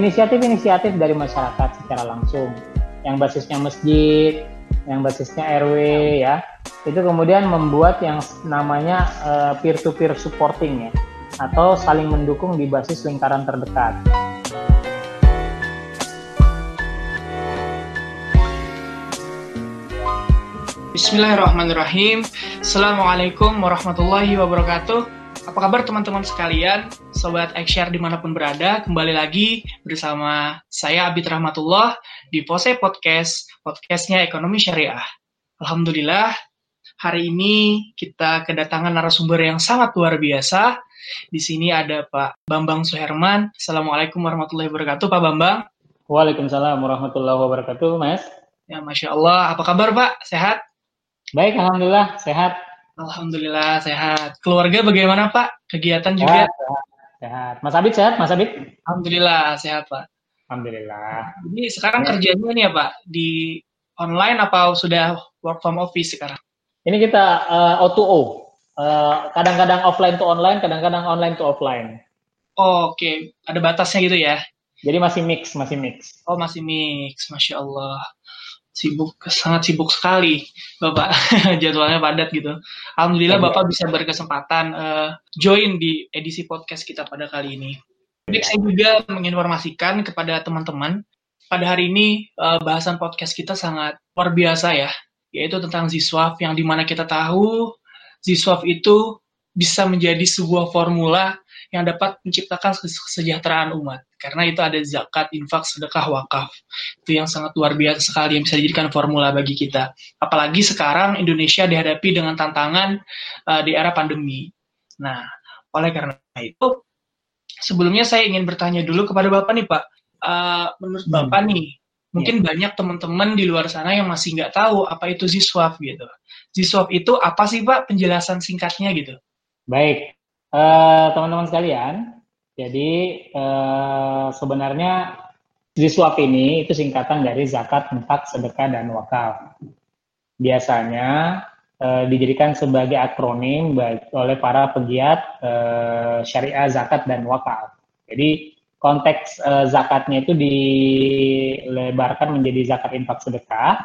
inisiatif-inisiatif dari masyarakat secara langsung yang basisnya masjid, yang basisnya RW ya. Itu kemudian membuat yang namanya uh, peer-to-peer supporting ya atau saling mendukung di basis lingkaran terdekat. Bismillahirrahmanirrahim. Assalamualaikum warahmatullahi wabarakatuh. Apa kabar teman-teman sekalian, sobat Ekshare di mana pun berada, kembali lagi bersama saya Abid Rahmatullah di Pose Podcast, podcastnya Ekonomi Syariah. Alhamdulillah, hari ini kita kedatangan narasumber yang sangat luar biasa. Di sini ada Pak Bambang Suherman. Assalamualaikum warahmatullahi wabarakatuh, Pak Bambang. Waalaikumsalam warahmatullahi wabarakatuh, Mas. Ya, Masya Allah. Apa kabar, Pak? Sehat? Baik, Alhamdulillah. Sehat. Alhamdulillah, sehat. Keluarga bagaimana, Pak? Kegiatan juga? Sehat, sehat. Mas Abid sehat, Mas Abid? Alhamdulillah, sehat, Pak. Alhamdulillah. Jadi sekarang ya. kerjanya nih ya, Pak? Di online apa sudah work from office sekarang? Ini kita uh, O2O. Uh, kadang-kadang offline to online, kadang-kadang online to offline. Oh, Oke, okay. ada batasnya gitu ya? Jadi masih mix, masih mix. Oh, masih mix, masya Allah sibuk sangat sibuk sekali bapak. Jadwalnya padat gitu. Alhamdulillah ya, bapak bisa berkesempatan uh, join di edisi podcast kita pada kali ini. Jadi saya juga menginformasikan kepada teman-teman pada hari ini uh, bahasan podcast kita sangat luar biasa ya yaitu tentang Ziswaf yang di mana kita tahu Ziswaf itu bisa menjadi sebuah formula yang dapat menciptakan kesejahteraan umat. Karena itu ada zakat, infak, sedekah, wakaf. Itu yang sangat luar biasa sekali yang bisa dijadikan formula bagi kita. Apalagi sekarang Indonesia dihadapi dengan tantangan uh, di era pandemi. Nah, oleh karena itu, sebelumnya saya ingin bertanya dulu kepada Bapak nih Pak. Uh, menurut hmm. Bapak nih, mungkin ya. banyak teman-teman di luar sana yang masih nggak tahu apa itu Ziswaf gitu. Ziswaf itu apa sih Pak penjelasan singkatnya gitu? Baik, teman-teman uh, sekalian, jadi uh, sebenarnya Ziswap ini itu singkatan dari zakat, infak, sedekah, dan wakaf. Biasanya uh, dijadikan sebagai akronim oleh para pegiat uh, syariah zakat dan wakaf. Jadi konteks uh, zakatnya itu dilebarkan menjadi zakat infak sedekah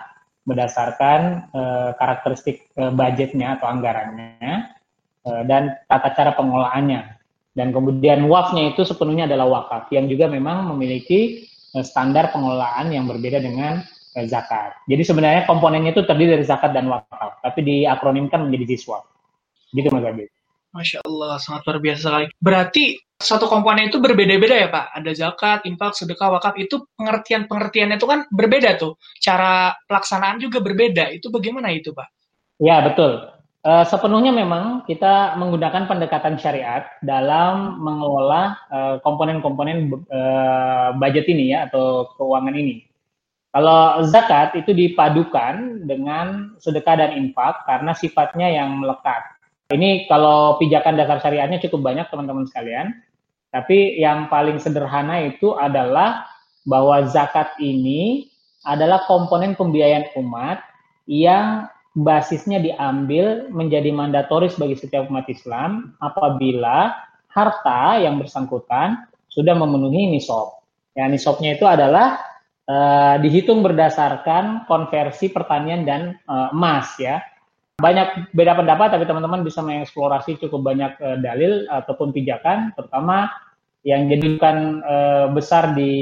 berdasarkan uh, karakteristik uh, budgetnya atau anggarannya Eh, dan tata cara pengelolaannya. Dan kemudian wakafnya itu sepenuhnya adalah wakaf yang juga memang memiliki eh, standar pengelolaan yang berbeda dengan eh, zakat. Jadi sebenarnya komponennya itu terdiri dari zakat dan wakaf, tapi diakronimkan menjadi siswa. Gitu Mas Abi. Masya Allah, sangat luar biasa sekali. Berarti satu komponen itu berbeda-beda ya Pak? Ada zakat, infak, sedekah, wakaf. Itu pengertian-pengertiannya itu kan berbeda tuh. Cara pelaksanaan juga berbeda. Itu bagaimana itu Pak? Ya, betul. Uh, sepenuhnya memang kita menggunakan pendekatan syariat dalam mengelola eh, komponen-komponen uh, budget ini ya atau keuangan ini. Kalau zakat itu dipadukan dengan sedekah dan infak karena sifatnya yang melekat. Ini kalau pijakan dasar syariatnya cukup banyak teman-teman sekalian. Tapi yang paling sederhana itu adalah bahwa zakat ini adalah komponen pembiayaan umat yang basisnya diambil menjadi mandatoris bagi setiap umat Islam apabila harta yang bersangkutan sudah memenuhi nisab. Ya, nisabnya itu adalah uh, dihitung berdasarkan konversi pertanian dan uh, emas ya. Banyak beda pendapat tapi teman-teman bisa mengeksplorasi cukup banyak uh, dalil ataupun pijakan terutama yang jadikan besar di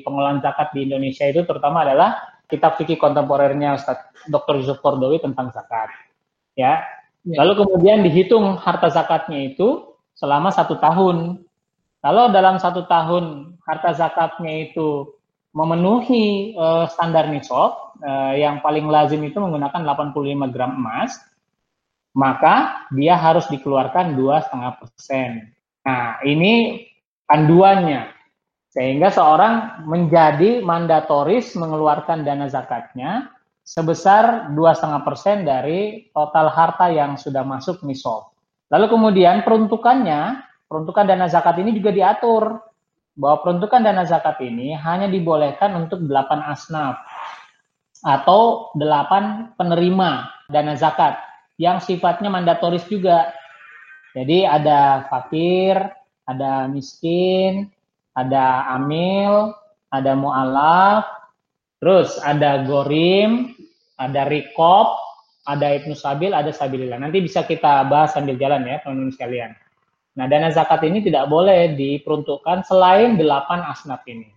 pengelolaan zakat di Indonesia itu terutama adalah kitab fikih kontemporernya Ustaz Dr. Yusuf Kordowi tentang zakat. Ya. ya. Lalu kemudian dihitung harta zakatnya itu selama satu tahun. Kalau dalam satu tahun harta zakatnya itu memenuhi uh, standar nisab uh, yang paling lazim itu menggunakan 85 gram emas, maka dia harus dikeluarkan dua setengah persen. Nah ini panduannya sehingga seorang menjadi mandatoris mengeluarkan dana zakatnya sebesar 2,5% dari total harta yang sudah masuk nisab. Lalu kemudian peruntukannya, peruntukan dana zakat ini juga diatur bahwa peruntukan dana zakat ini hanya dibolehkan untuk 8 asnaf atau 8 penerima dana zakat yang sifatnya mandatoris juga. Jadi ada fakir, ada miskin, ada amil, ada mu'alaf, terus ada gorim, ada rikop, ada ibnu sabil, ada sabilillah. Nanti bisa kita bahas sambil jalan ya teman-teman sekalian. Nah dana zakat ini tidak boleh diperuntukkan selain delapan asnaf ini.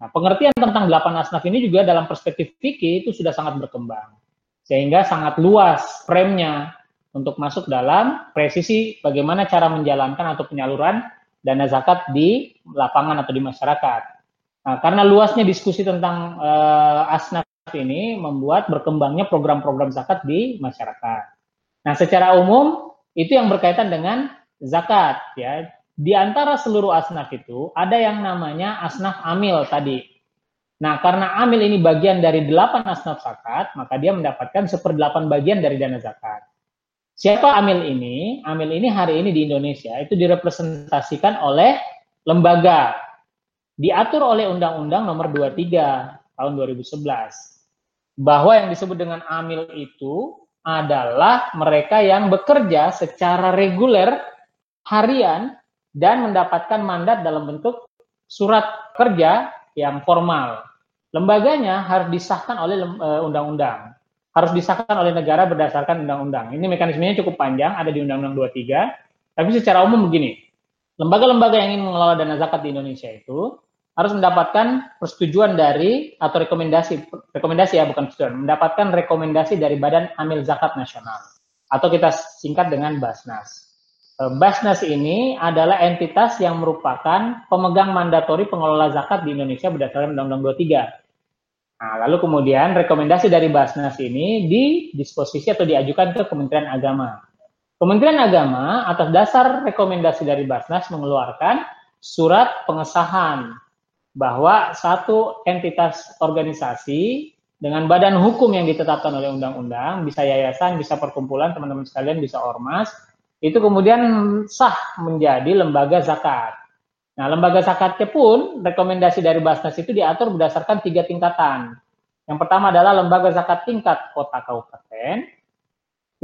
Nah pengertian tentang delapan asnaf ini juga dalam perspektif fikih itu sudah sangat berkembang. Sehingga sangat luas frame-nya untuk masuk dalam presisi bagaimana cara menjalankan atau penyaluran dana zakat di lapangan atau di masyarakat. Nah, karena luasnya diskusi tentang uh, asnaf ini membuat berkembangnya program-program zakat di masyarakat. Nah, secara umum itu yang berkaitan dengan zakat ya. Di antara seluruh asnaf itu ada yang namanya asnaf amil tadi. Nah, karena amil ini bagian dari delapan asnaf zakat, maka dia mendapatkan seperdelapan bagian dari dana zakat. Siapa Amil ini? Amil ini hari ini di Indonesia itu direpresentasikan oleh lembaga diatur oleh Undang-Undang Nomor 23 tahun 2011 bahwa yang disebut dengan Amil itu adalah mereka yang bekerja secara reguler harian dan mendapatkan mandat dalam bentuk surat kerja yang formal. Lembaganya harus disahkan oleh eh, undang-undang harus disahkan oleh negara berdasarkan undang-undang. Ini mekanismenya cukup panjang, ada di Undang-Undang 23. Tapi secara umum begini, lembaga-lembaga yang ingin mengelola dana zakat di Indonesia itu harus mendapatkan persetujuan dari atau rekomendasi, rekomendasi ya bukan persetujuan, mendapatkan rekomendasi dari Badan Amil Zakat Nasional atau kita singkat dengan Basnas. Eh, Basnas ini adalah entitas yang merupakan pemegang mandatori pengelola zakat di Indonesia berdasarkan Undang-Undang 23 Nah, lalu kemudian rekomendasi dari Basnas ini didisposisi atau diajukan ke Kementerian Agama. Kementerian Agama atas dasar rekomendasi dari Basnas mengeluarkan surat pengesahan bahwa satu entitas organisasi dengan badan hukum yang ditetapkan oleh undang-undang, bisa yayasan, bisa perkumpulan, teman-teman sekalian, bisa ormas, itu kemudian sah menjadi lembaga zakat. Nah, lembaga zakatnya pun rekomendasi dari Basnas itu diatur berdasarkan tiga tingkatan. Yang pertama adalah lembaga zakat tingkat kota kabupaten,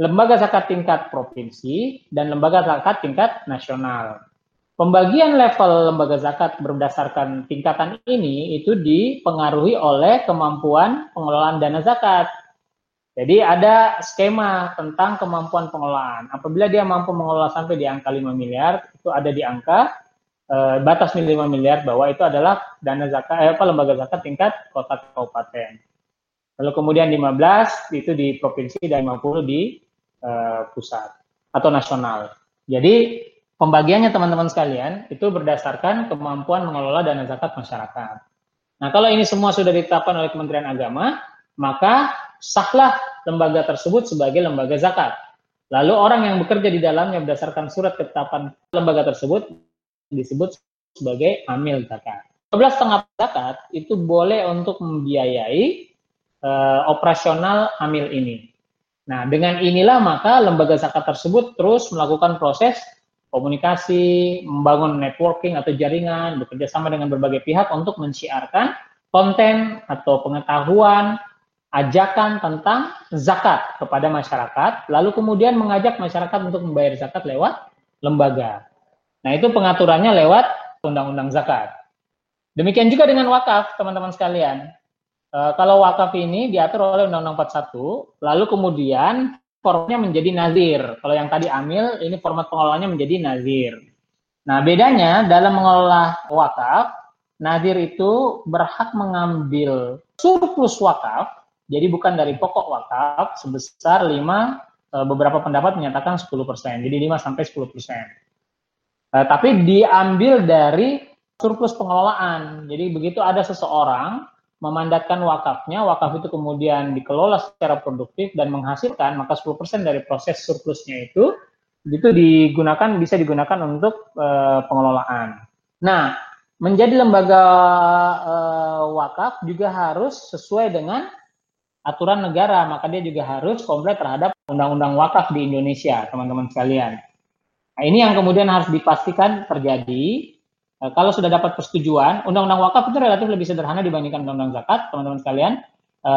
lembaga zakat tingkat provinsi, dan lembaga zakat tingkat nasional. Pembagian level lembaga zakat berdasarkan tingkatan ini itu dipengaruhi oleh kemampuan pengelolaan dana zakat. Jadi ada skema tentang kemampuan pengelolaan. Apabila dia mampu mengelola sampai di angka 5 miliar, itu ada di angka eh, batas 5 miliar bahwa itu adalah dana zakat eh, apa lembaga zakat tingkat kota kabupaten. Lalu kemudian 15 itu di provinsi dan 50 di eh, pusat atau nasional. Jadi pembagiannya teman-teman sekalian itu berdasarkan kemampuan mengelola dana zakat masyarakat. Nah, kalau ini semua sudah ditetapkan oleh Kementerian Agama, maka sahlah lembaga tersebut sebagai lembaga zakat. Lalu orang yang bekerja di dalamnya berdasarkan surat ketetapan lembaga tersebut disebut sebagai amil zakat. 12 setengah zakat itu boleh untuk membiayai uh, operasional amil ini. Nah, dengan inilah maka lembaga zakat tersebut terus melakukan proses komunikasi, membangun networking atau jaringan, bekerja sama dengan berbagai pihak untuk mensiarkan konten atau pengetahuan, ajakan tentang zakat kepada masyarakat, lalu kemudian mengajak masyarakat untuk membayar zakat lewat lembaga. Nah, itu pengaturannya lewat undang-undang zakat. Demikian juga dengan wakaf, teman-teman sekalian. E, kalau wakaf ini diatur oleh Undang-Undang 41, lalu kemudian formatnya menjadi nazir. Kalau yang tadi amil, ini format pengelolaannya menjadi nazir. Nah, bedanya dalam mengelola wakaf, nazir itu berhak mengambil surplus wakaf, jadi bukan dari pokok wakaf sebesar 5 e, beberapa pendapat menyatakan 10%. Jadi 5 sampai 10%. Uh, tapi diambil dari surplus pengelolaan. Jadi begitu ada seseorang memandatkan wakafnya, wakaf itu kemudian dikelola secara produktif dan menghasilkan, maka 10% dari proses surplusnya itu itu digunakan bisa digunakan untuk uh, pengelolaan. Nah, menjadi lembaga uh, wakaf juga harus sesuai dengan aturan negara, maka dia juga harus komplit terhadap undang-undang wakaf di Indonesia, teman-teman sekalian. Nah, ini yang kemudian harus dipastikan terjadi. Nah, kalau sudah dapat persetujuan, undang-undang wakaf itu relatif lebih sederhana dibandingkan undang-undang zakat, teman-teman sekalian. E,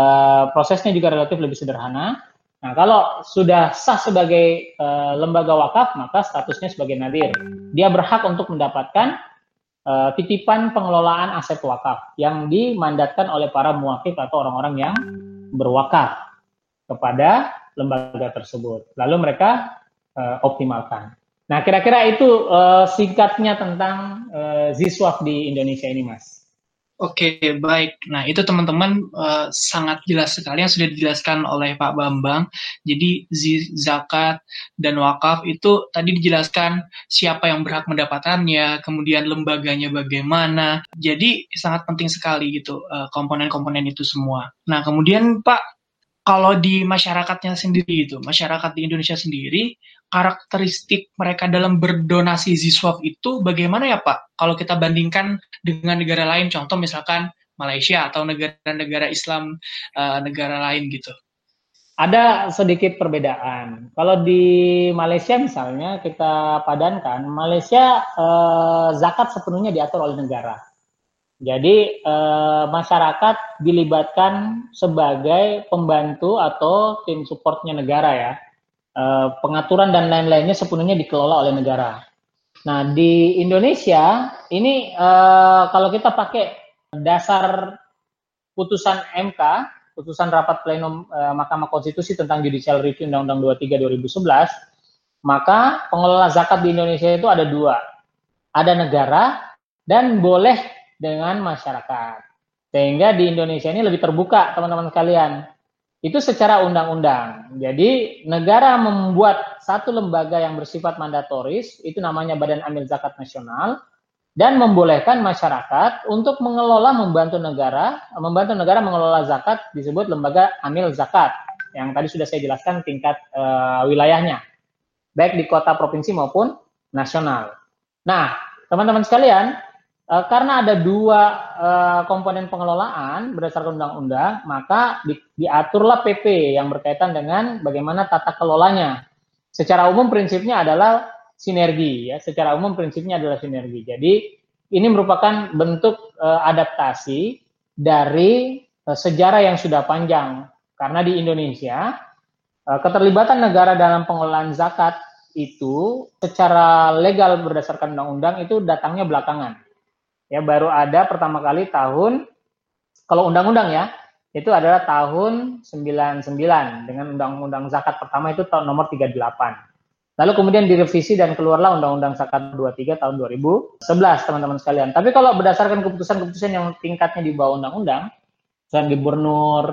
prosesnya juga relatif lebih sederhana. Nah, kalau sudah sah sebagai e, lembaga wakaf, maka statusnya sebagai nadir. Dia berhak untuk mendapatkan uh, titipan pengelolaan aset wakaf yang dimandatkan oleh para muwakif atau orang-orang yang berwakaf kepada lembaga tersebut. Lalu mereka uh, optimalkan. Nah, kira-kira itu uh, singkatnya tentang uh, Ziswaf di Indonesia ini, Mas. Oke, baik. Nah, itu teman-teman uh, sangat jelas sekali yang sudah dijelaskan oleh Pak Bambang. Jadi, zakat dan wakaf itu tadi dijelaskan siapa yang berhak mendapatkannya, kemudian lembaganya bagaimana. Jadi, sangat penting sekali gitu komponen-komponen uh, itu semua. Nah, kemudian Pak, kalau di masyarakatnya sendiri itu, masyarakat di Indonesia sendiri, karakteristik mereka dalam berdonasi Ziswaf itu bagaimana ya Pak? Kalau kita bandingkan dengan negara lain, contoh misalkan Malaysia atau negara-negara Islam uh, negara lain gitu. Ada sedikit perbedaan. Kalau di Malaysia misalnya kita padankan, Malaysia eh, zakat sepenuhnya diatur oleh negara. Jadi eh, masyarakat dilibatkan sebagai pembantu atau tim supportnya negara ya Eh, pengaturan dan lain-lainnya sepenuhnya dikelola oleh negara. Nah di Indonesia ini uh, kalau kita pakai dasar putusan MK, putusan rapat plenum uh, Mahkamah Konstitusi tentang Judicial Review Undang-Undang 23 2011, maka pengelola zakat di Indonesia itu ada dua, ada negara dan boleh dengan masyarakat. Sehingga di Indonesia ini lebih terbuka teman-teman sekalian itu secara undang-undang. Jadi negara membuat satu lembaga yang bersifat mandatoris, itu namanya Badan Amil Zakat Nasional, dan membolehkan masyarakat untuk mengelola membantu negara, membantu negara mengelola zakat disebut lembaga Amil Zakat, yang tadi sudah saya jelaskan tingkat uh, wilayahnya, baik di kota provinsi maupun nasional. Nah, teman-teman sekalian, Uh, karena ada dua uh, komponen pengelolaan berdasarkan undang-undang, maka di, diaturlah PP yang berkaitan dengan bagaimana tata kelolanya. Secara umum prinsipnya adalah sinergi, ya. Secara umum prinsipnya adalah sinergi. Jadi ini merupakan bentuk uh, adaptasi dari uh, sejarah yang sudah panjang. Karena di Indonesia uh, keterlibatan negara dalam pengelolaan zakat itu secara legal berdasarkan undang-undang itu datangnya belakangan ya baru ada pertama kali tahun kalau undang-undang ya itu adalah tahun 99 dengan undang-undang zakat pertama itu tahun nomor 38. Lalu kemudian direvisi dan keluarlah undang-undang zakat 23 tahun 2011 teman-teman sekalian. Tapi kalau berdasarkan keputusan-keputusan yang tingkatnya di bawah undang-undang, keputusan gubernur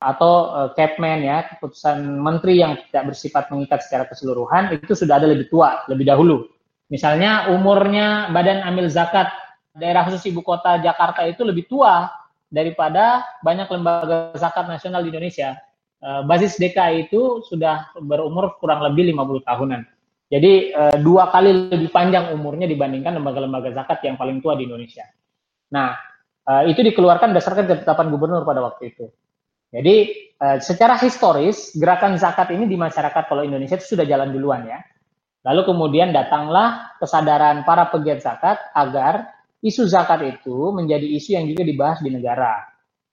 atau uh, Capman ya, keputusan menteri yang tidak bersifat mengikat secara keseluruhan itu sudah ada lebih tua, lebih dahulu. Misalnya umurnya Badan Amil Zakat daerah khusus ibu kota Jakarta itu lebih tua daripada banyak lembaga zakat nasional di Indonesia. Uh, basis DKI itu sudah berumur kurang lebih 50 tahunan. Jadi uh, dua kali lebih panjang umurnya dibandingkan lembaga-lembaga zakat yang paling tua di Indonesia. Nah, uh, itu dikeluarkan berdasarkan ketetapan gubernur pada waktu itu. Jadi secara historis gerakan zakat ini di masyarakat kalau Indonesia itu sudah jalan duluan ya. Lalu kemudian datanglah kesadaran para pegiat zakat agar isu zakat itu menjadi isu yang juga dibahas di negara.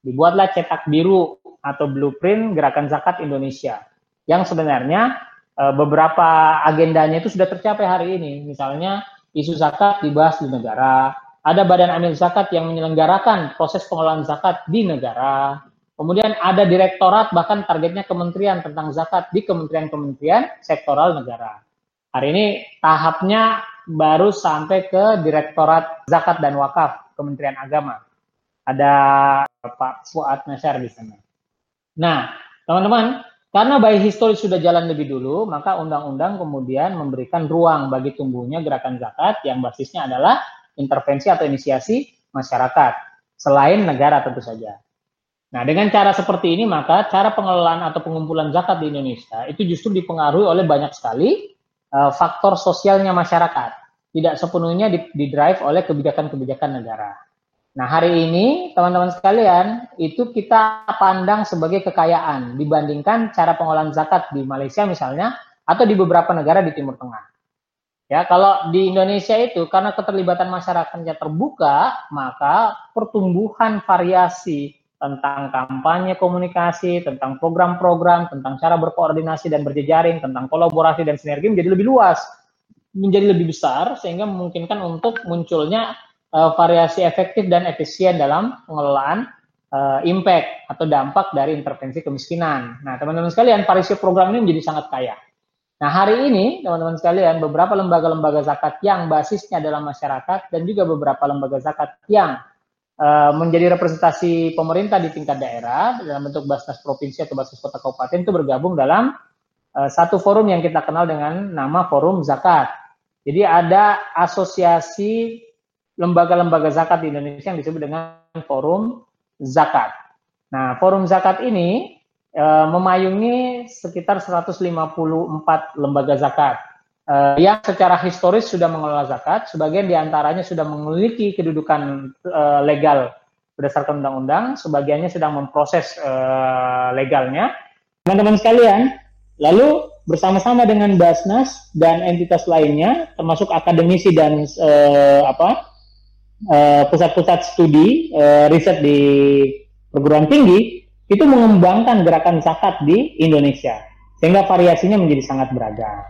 Dibuatlah cetak biru atau blueprint gerakan zakat Indonesia yang sebenarnya e, beberapa agendanya itu sudah tercapai hari ini. Misalnya isu zakat dibahas di negara, ada badan amil zakat yang menyelenggarakan proses pengelolaan zakat di negara. Kemudian ada direktorat bahkan targetnya kementerian tentang zakat di kementerian-kementerian sektoral negara. Hari ini tahapnya baru sampai ke Direktorat Zakat dan Wakaf Kementerian Agama. Ada Pak Fuad Nasyar di sana. Nah, teman-teman, karena bayi historis sudah jalan lebih dulu, maka undang-undang kemudian memberikan ruang bagi tumbuhnya gerakan zakat yang basisnya adalah intervensi atau inisiasi masyarakat, selain negara tentu saja. Nah, dengan cara seperti ini, maka cara pengelolaan atau pengumpulan zakat di Indonesia itu justru dipengaruhi oleh banyak sekali uh, faktor sosialnya masyarakat, tidak sepenuhnya di, drive oleh kebijakan-kebijakan negara. Nah, hari ini teman-teman sekalian, itu kita pandang sebagai kekayaan dibandingkan cara pengolahan zakat di Malaysia misalnya atau di beberapa negara di Timur Tengah. Ya, kalau di Indonesia itu karena keterlibatan masyarakatnya terbuka, maka pertumbuhan variasi tentang kampanye komunikasi, tentang program-program, tentang cara berkoordinasi dan berjejaring, tentang kolaborasi dan sinergi menjadi lebih luas, menjadi lebih besar sehingga memungkinkan untuk munculnya uh, variasi efektif dan efisien dalam pengelolaan uh, impact atau dampak dari intervensi kemiskinan. Nah, teman-teman sekalian, variasi program ini menjadi sangat kaya. Nah, hari ini, teman-teman sekalian, beberapa lembaga-lembaga zakat yang basisnya adalah masyarakat dan juga beberapa lembaga zakat yang menjadi representasi pemerintah di tingkat daerah dalam bentuk Basnas Provinsi atau Basnas Kota Kabupaten itu bergabung dalam uh, satu forum yang kita kenal dengan nama Forum Zakat. Jadi ada asosiasi lembaga-lembaga zakat di Indonesia yang disebut dengan Forum Zakat. Nah, Forum Zakat ini uh, memayungi sekitar 154 lembaga zakat uh, yang secara historis sudah mengelola zakat, sebagian di antaranya sudah memiliki kedudukan uh, legal berdasarkan undang-undang, sebagiannya sedang memproses uh, legalnya. Teman-teman sekalian, lalu bersama-sama dengan Basnas dan entitas lainnya, termasuk akademisi dan uh, apa pusat-pusat uh, studi uh, riset di perguruan tinggi, itu mengembangkan gerakan zakat di Indonesia sehingga variasinya menjadi sangat beragam.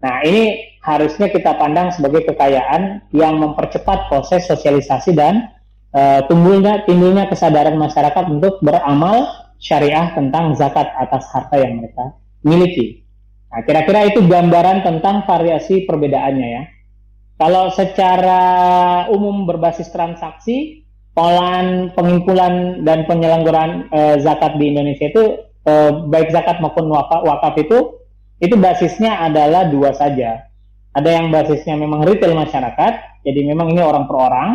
Nah, ini harusnya kita pandang sebagai kekayaan yang mempercepat proses sosialisasi dan uh, tumbuhnya timbulnya kesadaran masyarakat untuk beramal syariah tentang zakat atas harta yang mereka miliki. Nah, kira-kira itu gambaran tentang variasi perbedaannya ya. Kalau secara umum berbasis transaksi, pengolahan pengumpulan dan penyelenggaraan e, zakat di Indonesia itu e, baik zakat maupun wakaf itu itu basisnya adalah dua saja. Ada yang basisnya memang retail masyarakat, jadi memang ini orang per orang.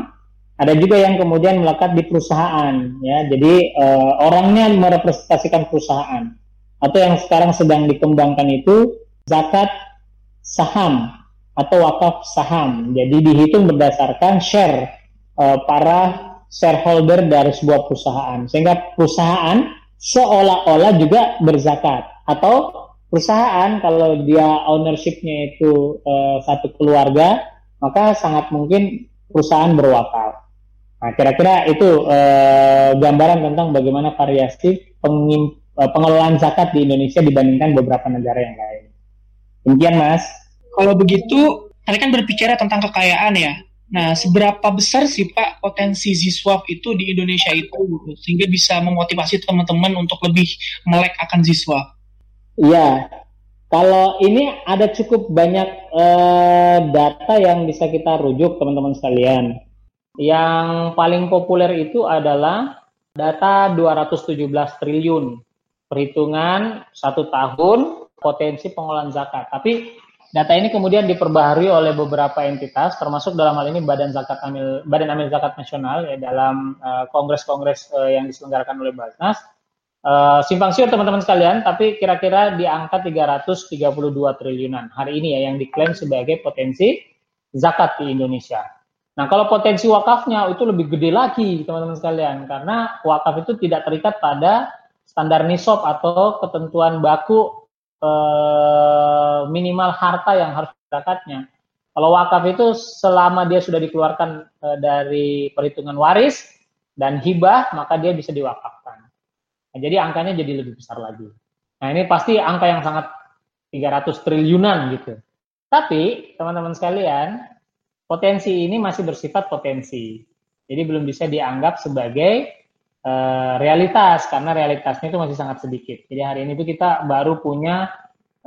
Ada juga yang kemudian melekat di perusahaan, ya. Jadi e, orangnya merepresentasikan perusahaan. Atau yang sekarang sedang dikembangkan itu zakat saham atau wakaf saham. Jadi dihitung berdasarkan share e, para shareholder dari sebuah perusahaan sehingga perusahaan seolah-olah juga berzakat atau perusahaan kalau dia ownershipnya itu uh, satu keluarga maka sangat mungkin perusahaan berwakaf. Nah kira-kira itu uh, gambaran tentang bagaimana variasi pengim, uh, pengelolaan zakat di Indonesia dibandingkan beberapa negara yang lain. Demikian mas. Kalau begitu, tadi kan berbicara tentang kekayaan ya. Nah, seberapa besar sih Pak potensi Ziswap itu di Indonesia itu sehingga bisa memotivasi teman-teman untuk lebih melek akan Ziswap? Iya, kalau ini ada cukup banyak uh, data yang bisa kita rujuk teman-teman sekalian. Yang paling populer itu adalah data 217 triliun perhitungan satu tahun potensi pengolahan zakat. Tapi Data ini kemudian diperbaharui oleh beberapa entitas, termasuk dalam hal ini Badan Zakat Amil, Badan Amil Zakat Nasional ya, dalam eh, kongres-kongres uh, uh, yang diselenggarakan oleh Basnas. Uh, simpang siur teman-teman sekalian, tapi kira-kira di angka 332 triliunan hari ini ya yang diklaim sebagai potensi zakat di Indonesia. Nah, kalau potensi wakafnya itu lebih gede lagi, teman-teman sekalian, karena wakaf itu tidak terikat pada standar nisab atau ketentuan baku eh, minimal harta yang harus zakatnya. Kalau wakaf itu selama dia sudah dikeluarkan eh, dari perhitungan waris dan hibah, maka dia bisa diwakafkan. Nah, jadi angkanya jadi lebih besar lagi. Nah, ini pasti angka yang sangat 300 triliunan gitu. Tapi, teman-teman sekalian, potensi ini masih bersifat potensi. Jadi belum bisa dianggap sebagai uh, realitas karena realitasnya itu masih sangat sedikit. Jadi hari ini itu kita baru punya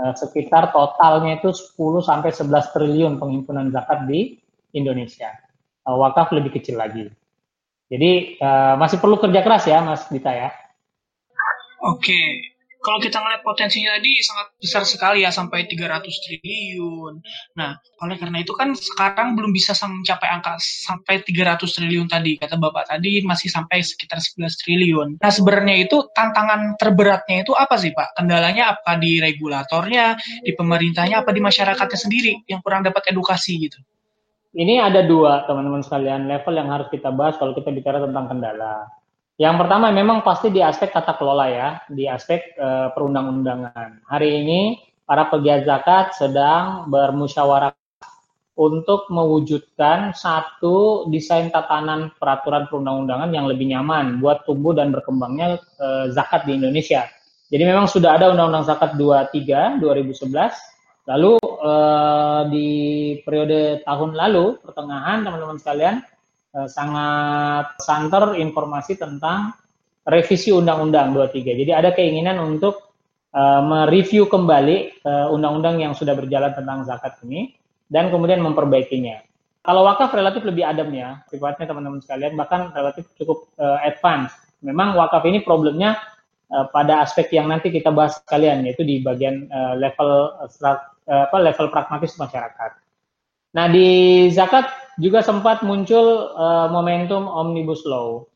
uh, sekitar totalnya itu 10 sampai 11 triliun penghimpunan zakat di Indonesia. Uh, wakaf lebih kecil lagi. Jadi masih perlu kerja keras ya Mas Dita ya. Oke, kalau kita ngeliat potensinya tadi sangat besar sekali ya sampai 300 triliun. Nah, oleh karena itu kan sekarang belum bisa mencapai angka sampai 300 triliun tadi. Kata Bapak tadi masih sampai sekitar 11 triliun. Nah, sebenarnya itu tantangan terberatnya itu apa sih Pak? Kendalanya apa di regulatornya, di pemerintahnya, apa di masyarakatnya sendiri yang kurang dapat edukasi gitu? Ini ada dua teman-teman sekalian level yang harus kita bahas kalau kita bicara tentang kendala. Yang pertama memang pasti di aspek tata kelola ya, di aspek uh, perundang-undangan. Hari ini para pegiat zakat sedang bermusyawarah untuk mewujudkan satu desain tatanan peraturan perundang-undangan yang lebih nyaman buat tumbuh dan berkembangnya uh, zakat di Indonesia. Jadi memang sudah ada Undang-Undang Zakat 23 2011. Lalu uh, di periode tahun lalu pertengahan teman-teman sekalian sangat santer informasi tentang revisi Undang-Undang 23. Jadi ada keinginan untuk uh, mereview kembali undang-undang uh, yang sudah berjalan tentang zakat ini dan kemudian memperbaikinya. Kalau wakaf relatif lebih adem ya, sifatnya teman-teman sekalian, bahkan relatif cukup uh, advance. Memang wakaf ini problemnya uh, pada aspek yang nanti kita bahas sekalian, yaitu di bagian uh, level uh, apa level pragmatis masyarakat. Nah di zakat juga sempat muncul uh, momentum omnibus law.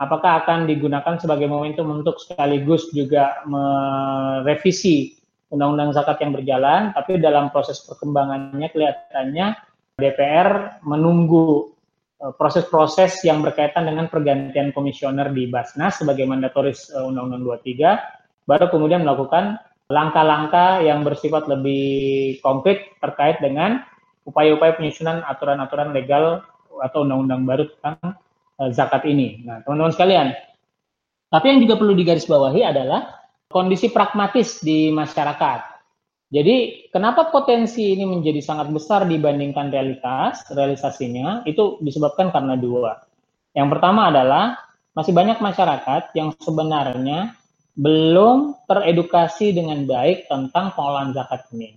Apakah akan digunakan sebagai momentum untuk sekaligus juga merevisi undang-undang zakat yang berjalan, tapi dalam proses perkembangannya kelihatannya DPR menunggu e, proses-proses yang berkaitan dengan pergantian komisioner di Basnas sebagai mandatoris e, Undang-Undang 23, baru kemudian melakukan langkah-langkah yang bersifat lebih konkret terkait dengan upaya-upaya penyusunan aturan-aturan legal atau undang-undang baru tentang e, zakat ini. Nah, teman-teman sekalian, tapi yang juga perlu digarisbawahi adalah kondisi pragmatis di masyarakat. Jadi kenapa potensi ini menjadi sangat besar dibandingkan realitas, realisasinya itu disebabkan karena dua. Yang pertama adalah masih banyak masyarakat yang sebenarnya belum teredukasi dengan baik tentang pengolahan zakat ini.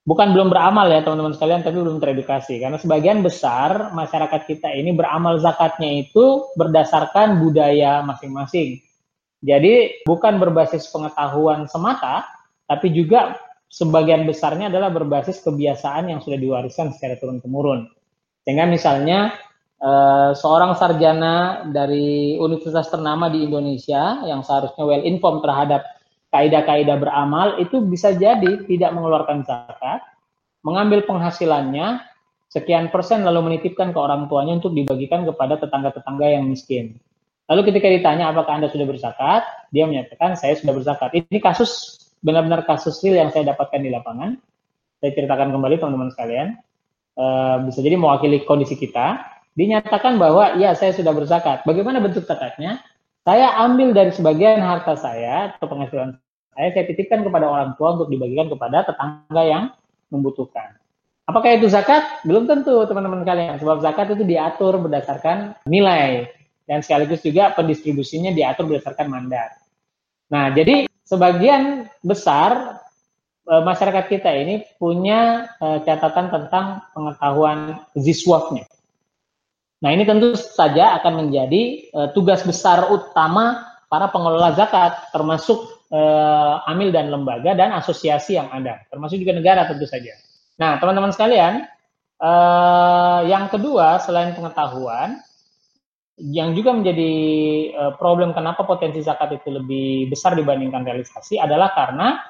Bukan belum beramal ya teman-teman sekalian, tapi belum teredukasi. Karena sebagian besar masyarakat kita ini beramal zakatnya itu berdasarkan budaya masing-masing. Jadi bukan berbasis pengetahuan semata, tapi juga sebagian besarnya adalah berbasis kebiasaan yang sudah diwariskan secara turun-temurun. Sehingga misalnya uh, seorang sarjana dari universitas ternama di Indonesia yang seharusnya well informed terhadap kaidah-kaidah beramal itu bisa jadi tidak mengeluarkan zakat, mengambil penghasilannya sekian persen lalu menitipkan ke orang tuanya untuk dibagikan kepada tetangga-tetangga yang miskin. Lalu ketika ditanya apakah Anda sudah berzakat, dia menyatakan saya sudah berzakat. Ini kasus benar-benar kasus real yang saya dapatkan di lapangan. Saya ceritakan kembali teman-teman sekalian. E, bisa jadi mewakili kondisi kita. Dinyatakan bahwa ya saya sudah berzakat. Bagaimana bentuk zakatnya? Saya ambil dari sebagian harta saya atau penghasilan saya, saya titipkan kepada orang tua untuk dibagikan kepada tetangga yang membutuhkan. Apakah itu zakat? Belum tentu teman-teman kalian. Sebab zakat itu diatur berdasarkan nilai dan sekaligus juga pendistribusinya diatur berdasarkan mandat. Nah, jadi sebagian besar e, masyarakat kita ini punya e, catatan tentang pengetahuan ziswafnya. Nah ini tentu saja akan menjadi e, tugas besar utama para pengelola zakat, termasuk amil dan lembaga dan asosiasi yang ada, termasuk juga negara tentu saja. Nah teman-teman sekalian, yang kedua selain pengetahuan, yang juga menjadi uh, problem kenapa potensi zakat itu lebih besar dibandingkan realisasi adalah karena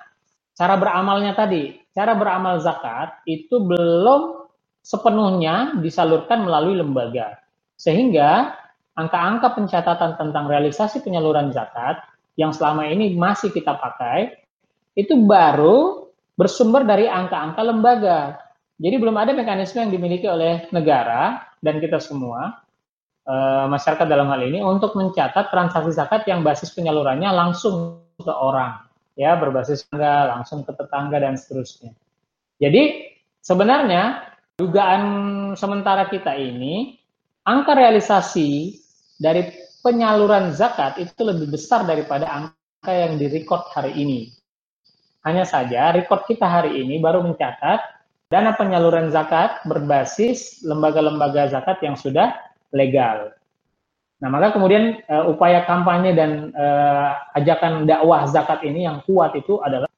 cara beramalnya tadi. Cara beramal zakat itu belum sepenuhnya disalurkan melalui lembaga. Sehingga angka-angka pencatatan tentang realisasi penyaluran zakat yang selama ini masih kita pakai itu baru bersumber dari angka-angka lembaga. Jadi belum ada mekanisme yang dimiliki oleh negara dan kita semua Eh, masyarakat dalam hal ini untuk mencatat transaksi zakat yang basis penyalurannya langsung ke orang, ya berbasis tangga, langsung ke tetangga dan seterusnya. Jadi sebenarnya dugaan sementara kita ini angka realisasi dari penyaluran zakat itu lebih besar daripada angka yang direcord hari ini. Hanya saja record kita hari ini baru mencatat dana penyaluran zakat berbasis lembaga-lembaga zakat yang sudah legal. Nah, maka kemudian uh, upaya kampanye dan uh, ajakan dakwah zakat ini yang kuat itu adalah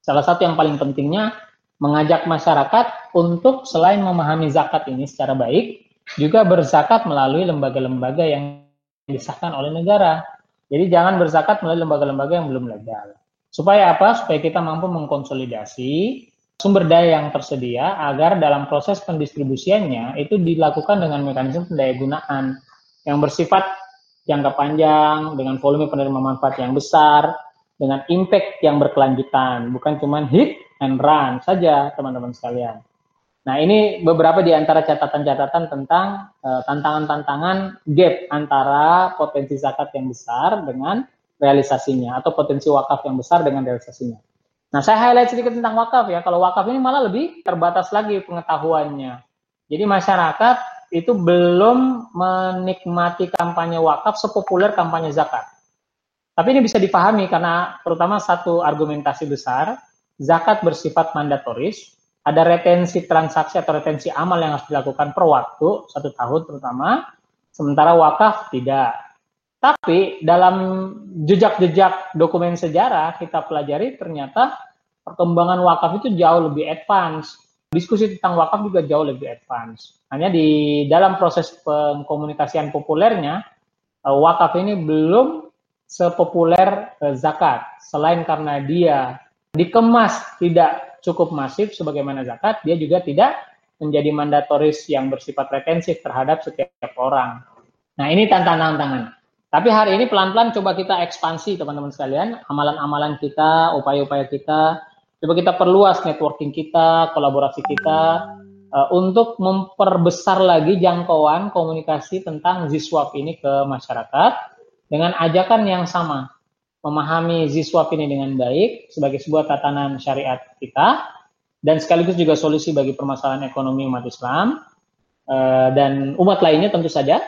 salah satu yang paling pentingnya mengajak masyarakat untuk selain memahami zakat ini secara baik, juga berzakat melalui lembaga-lembaga yang disahkan oleh negara. Jadi jangan berzakat melalui lembaga-lembaga yang belum legal. Supaya apa? Supaya kita mampu mengkonsolidasi sumber daya yang tersedia agar dalam proses pendistribusiannya itu dilakukan dengan mekanisme pendaya gunaan yang bersifat jangka panjang dengan volume penerima manfaat yang besar dengan impact yang berkelanjutan bukan cuma hit and run saja teman-teman sekalian. Nah ini beberapa di antara catatan-catatan tentang eh, tantangan-tantangan uh, gap antara potensi zakat yang besar dengan realisasinya atau potensi wakaf yang besar dengan realisasinya. Nah, saya highlight sedikit tentang wakaf ya. Kalau wakaf ini malah lebih terbatas lagi pengetahuannya. Jadi masyarakat itu belum menikmati kampanye wakaf sepopuler kampanye zakat. Tapi ini bisa dipahami karena terutama satu argumentasi besar, zakat bersifat mandatoris, ada retensi transaksi atau retensi amal yang harus dilakukan per waktu, satu tahun terutama, sementara wakaf tidak. Tapi dalam jejak-jejak dokumen sejarah kita pelajari ternyata perkembangan wakaf itu jauh lebih advance. Diskusi tentang wakaf juga jauh lebih advance. Hanya di dalam proses pengkomunikasian populernya, eh, wakaf ini belum sepopuler eh, zakat. Selain karena dia dikemas tidak cukup masif sebagaimana zakat, dia juga tidak menjadi mandatoris yang bersifat retensif terhadap setiap orang. Nah ini tantangan-tantangan. Tapi hari ini pelan-pelan coba kita ekspansi teman-teman sekalian, amalan-amalan kita, upaya-upaya kita, coba kita perluas networking kita, kolaborasi kita, uh, untuk memperbesar lagi jangkauan komunikasi tentang Ziswap ini ke masyarakat, dengan ajakan yang sama, memahami ziswap ini dengan baik sebagai sebuah tatanan syariat kita dan sekaligus juga solusi bagi permasalahan ekonomi umat Islam uh, dan umat lainnya tentu saja.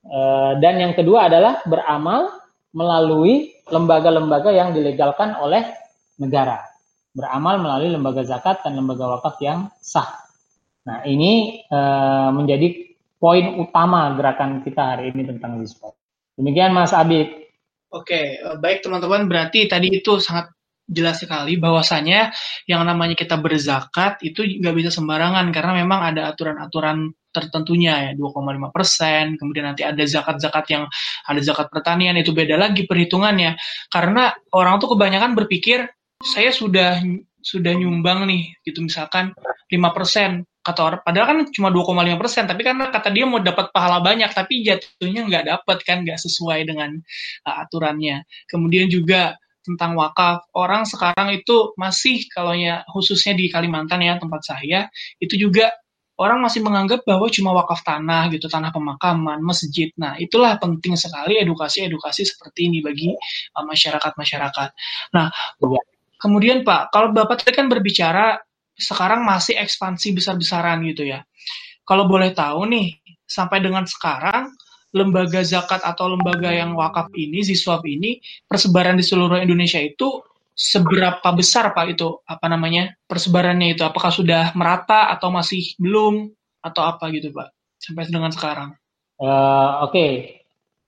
Uh, dan yang kedua adalah beramal melalui lembaga-lembaga yang dilegalkan oleh negara. Beramal melalui lembaga zakat dan lembaga wakaf yang sah. Nah, ini uh, menjadi poin utama gerakan kita hari ini tentang ziswap. Demikian Mas Abid. Oke, eh, baik teman-teman. Berarti tadi itu sangat jelas sekali bahwasanya yang namanya kita berzakat itu nggak bisa sembarangan karena memang ada aturan-aturan tertentunya ya 2,5 persen kemudian nanti ada zakat-zakat yang ada zakat pertanian itu beda lagi perhitungannya karena orang tuh kebanyakan berpikir saya sudah sudah nyumbang nih gitu misalkan 5 persen kata orang padahal kan cuma 2,5 persen tapi karena kata dia mau dapat pahala banyak tapi jatuhnya nggak dapat kan nggak sesuai dengan uh, aturannya. Kemudian juga tentang wakaf orang sekarang itu masih kalau ya khususnya di Kalimantan ya tempat saya itu juga orang masih menganggap bahwa cuma wakaf tanah gitu tanah pemakaman masjid. Nah itulah penting sekali edukasi edukasi seperti ini bagi uh, masyarakat masyarakat nah iya. kemudian Pak kalau bapak tadi kan berbicara sekarang masih ekspansi besar-besaran gitu ya. Kalau boleh tahu nih, sampai dengan sekarang lembaga zakat atau lembaga yang wakaf ini, Ziswap ini, persebaran di seluruh Indonesia itu seberapa besar Pak itu apa namanya persebarannya itu? Apakah sudah merata atau masih belum atau apa gitu Pak sampai dengan sekarang? Uh, Oke, okay.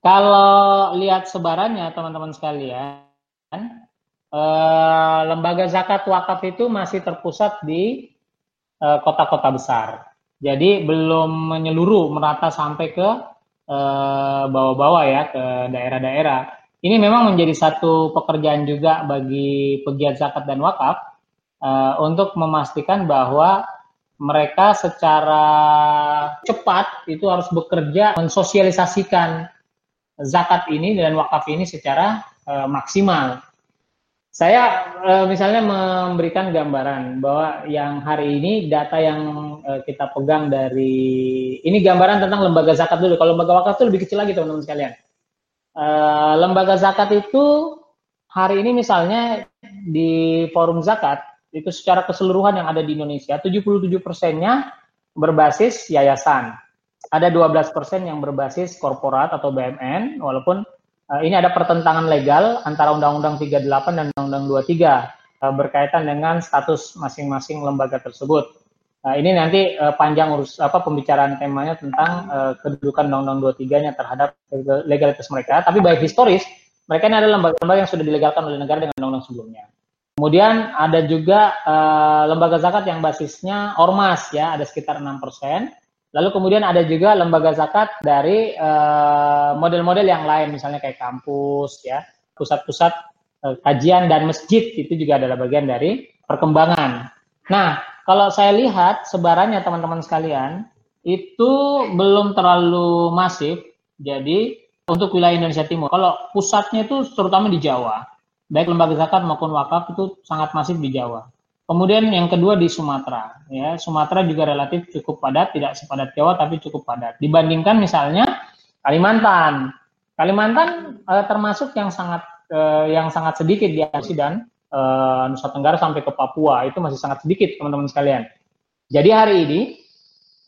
kalau lihat sebarannya teman-teman sekalian, eh, lembaga zakat wakaf itu masih terpusat di eh, kota-kota eh, besar. Jadi belum menyeluruh merata sampai ke eh, bawah-bawah ya ke daerah-daerah. Ini memang menjadi satu pekerjaan juga bagi pegiat zakat dan wakaf eh, untuk memastikan bahwa mereka secara cepat itu harus bekerja mensosialisasikan zakat ini dan wakaf ini secara uh, maksimal saya uh, misalnya memberikan gambaran bahwa yang hari ini data yang uh, kita pegang dari ini gambaran tentang lembaga zakat dulu. Kalau lembaga wakaf itu lebih kecil lagi teman-teman sekalian. Uh, lembaga zakat itu hari ini misalnya di forum zakat itu secara keseluruhan yang ada di Indonesia 77 persennya berbasis yayasan. Ada 12 persen yang berbasis korporat atau BMN, walaupun ini ada pertentangan legal antara Undang-Undang 38 dan Undang-Undang 23 uh, eh, berkaitan dengan status masing-masing lembaga tersebut. Uh, ini nanti panjang urus apa pembicaraan temanya tentang kedudukan Undang-Undang 23-nya terhadap legalitas mereka. Tapi baik historis, mereka ini adalah lembaga-lembaga yang sudah dilegalkan oleh negara dengan undang-undang sebelumnya. Kemudian ada juga lembaga zakat yang basisnya ormas ya, ada sekitar 6 persen. Lalu kemudian ada juga lembaga zakat dari eh, model-model uh, yang lain, misalnya kayak kampus, ya, pusat-pusat uh, kajian dan masjid itu juga adalah bagian dari perkembangan. Nah, kalau saya lihat sebarannya teman-teman sekalian itu belum terlalu masif. Jadi untuk wilayah Indonesia Timur, kalau pusatnya itu terutama di Jawa, baik lembaga zakat maupun wakaf itu sangat masif di Jawa. Kemudian yang kedua di Sumatera, ya Sumatera juga relatif cukup padat, tidak sepadat Jawa tapi cukup padat. Dibandingkan misalnya Kalimantan, Kalimantan eh, termasuk yang sangat eh, yang sangat sedikit di Asia dan eh, Nusa Tenggara sampai ke Papua itu masih sangat sedikit teman-teman sekalian. Jadi hari ini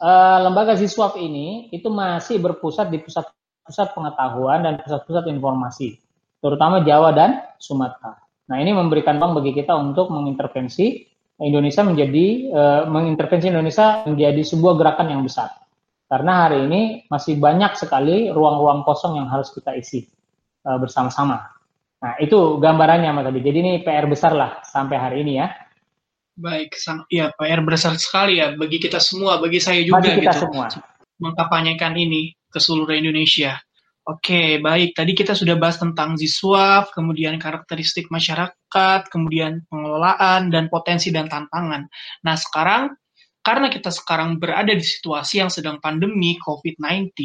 uh, lembaga Ziswaf ini itu masih berpusat di pusat-pusat pengetahuan dan pusat-pusat informasi, terutama Jawa dan Sumatera. Nah, ini memberikan ruang bagi kita untuk mengintervensi Indonesia menjadi uh, mengintervensi Indonesia menjadi sebuah gerakan yang besar. Karena hari ini masih banyak sekali ruang-ruang kosong yang harus kita isi uh, bersama-sama. Nah, itu gambarannya Mas Adi. Jadi ini PR besar lah sampai hari ini ya. Baik, ya PR besar sekali ya bagi kita semua, bagi saya juga bagi kita gitu. semua. Mengkampanyekan ini ke seluruh Indonesia. Oke, baik. Tadi kita sudah bahas tentang Ziswaf, kemudian karakteristik masyarakat, kemudian pengelolaan dan potensi dan tantangan. Nah, sekarang karena kita sekarang berada di situasi yang sedang pandemi COVID-19,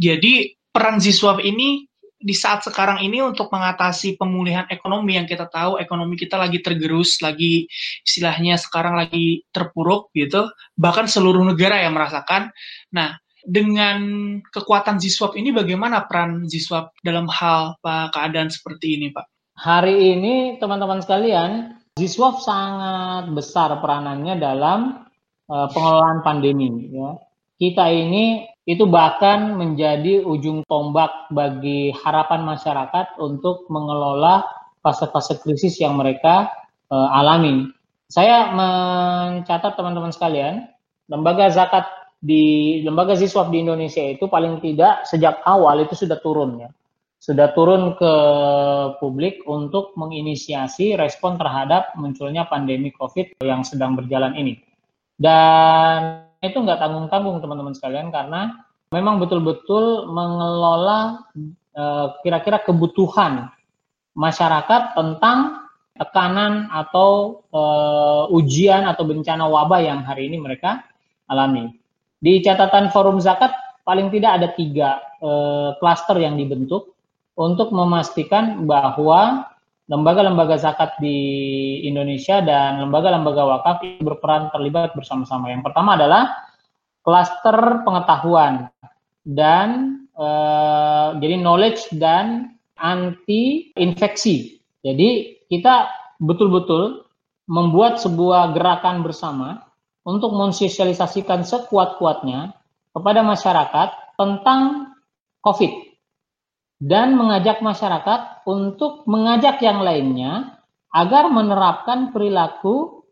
jadi peran Ziswaf ini di saat sekarang ini untuk mengatasi pemulihan ekonomi yang kita tahu ekonomi kita lagi tergerus, lagi istilahnya sekarang lagi terpuruk gitu, bahkan seluruh negara yang merasakan. Nah, dengan kekuatan Ziswap ini bagaimana peran Ziswap dalam hal Pak keadaan seperti ini, Pak? Hari ini teman-teman sekalian, Ziswap sangat besar peranannya dalam uh, pengelolaan pandemi ya. Kita ini itu bahkan menjadi ujung tombak bagi harapan masyarakat untuk mengelola fase-fase krisis yang mereka uh, alami. Saya mencatat teman-teman sekalian, lembaga zakat di lembaga siswa di Indonesia itu paling tidak sejak awal itu sudah turun ya. Sudah turun ke publik untuk menginisiasi respon terhadap munculnya pandemi Covid yang sedang berjalan ini. Dan itu nggak tanggung-tanggung teman-teman sekalian karena memang betul-betul mengelola eh, kira-kira uh, kebutuhan masyarakat tentang tekanan atau uh, ujian atau bencana wabah yang hari ini mereka alami. Di catatan forum zakat paling tidak ada tiga uh, klaster yang dibentuk untuk memastikan bahwa lembaga-lembaga zakat di Indonesia dan lembaga-lembaga wakaf berperan terlibat bersama-sama. Yang pertama adalah klaster pengetahuan dan uh, jadi knowledge dan anti infeksi. Jadi kita betul-betul membuat sebuah gerakan bersama untuk mensosialisasikan sekuat-kuatnya kepada masyarakat tentang COVID dan mengajak masyarakat untuk mengajak yang lainnya agar menerapkan perilaku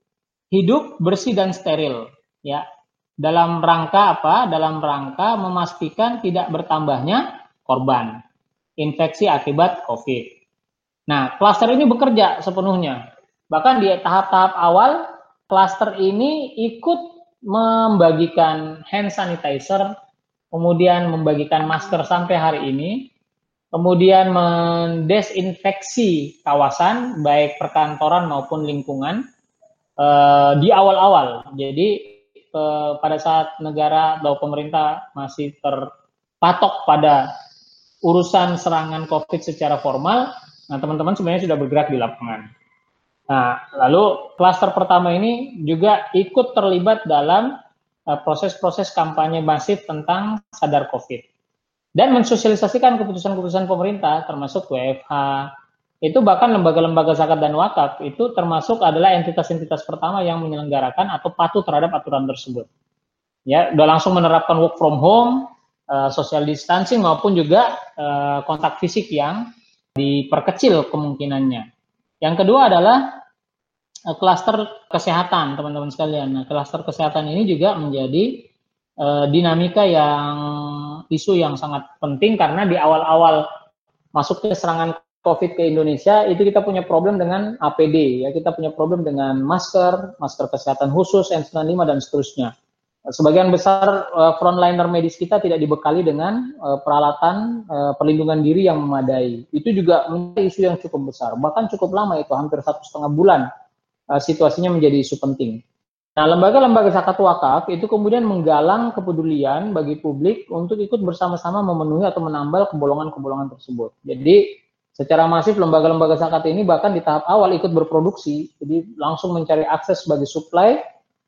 hidup bersih dan steril ya dalam rangka apa? Dalam rangka memastikan tidak bertambahnya korban infeksi akibat COVID. Nah, klaster ini bekerja sepenuhnya. Bahkan di tahap-tahap awal, klaster ini ikut membagikan hand sanitizer, kemudian membagikan masker sampai hari ini, kemudian mendesinfeksi kawasan, baik perkantoran maupun lingkungan, eh, di awal-awal. Jadi eh, pada saat negara atau pemerintah masih terpatok pada urusan serangan COVID secara formal, nah teman-teman sebenarnya sudah bergerak di lapangan. Nah, lalu klaster pertama ini juga ikut terlibat dalam eh, proses-proses uh, kampanye masif tentang sadar COVID dan mensosialisasikan keputusan-keputusan pemerintah termasuk WFH, itu bahkan lembaga-lembaga zakat dan wakaf itu termasuk adalah entitas-entitas pertama yang menyelenggarakan atau patuh terhadap aturan tersebut. Ya, udah langsung menerapkan work from home, uh, social distancing maupun juga uh, kontak fisik yang diperkecil kemungkinannya. Yang kedua adalah uh, klaster kesehatan, teman-teman sekalian. Nah, klaster kesehatan ini juga menjadi uh, dinamika yang isu yang sangat penting karena di awal-awal masuknya serangan COVID ke Indonesia itu kita punya problem dengan APD ya kita punya problem dengan masker, masker kesehatan khusus N95 dan seterusnya. Sebagian besar uh, frontliner medis kita tidak dibekali dengan uh, peralatan uh, perlindungan diri yang memadai. Itu juga menjadi isu yang cukup besar, bahkan cukup lama itu hampir satu setengah bulan uh, situasinya menjadi isu penting. Nah, lembaga-lembaga zakat wakaf itu kemudian menggalang kepedulian bagi publik untuk ikut bersama-sama memenuhi atau menambal kebolongan-kebolongan tersebut. Jadi secara masif lembaga-lembaga zakat ini bahkan di tahap awal ikut berproduksi, jadi langsung mencari akses sebagai supply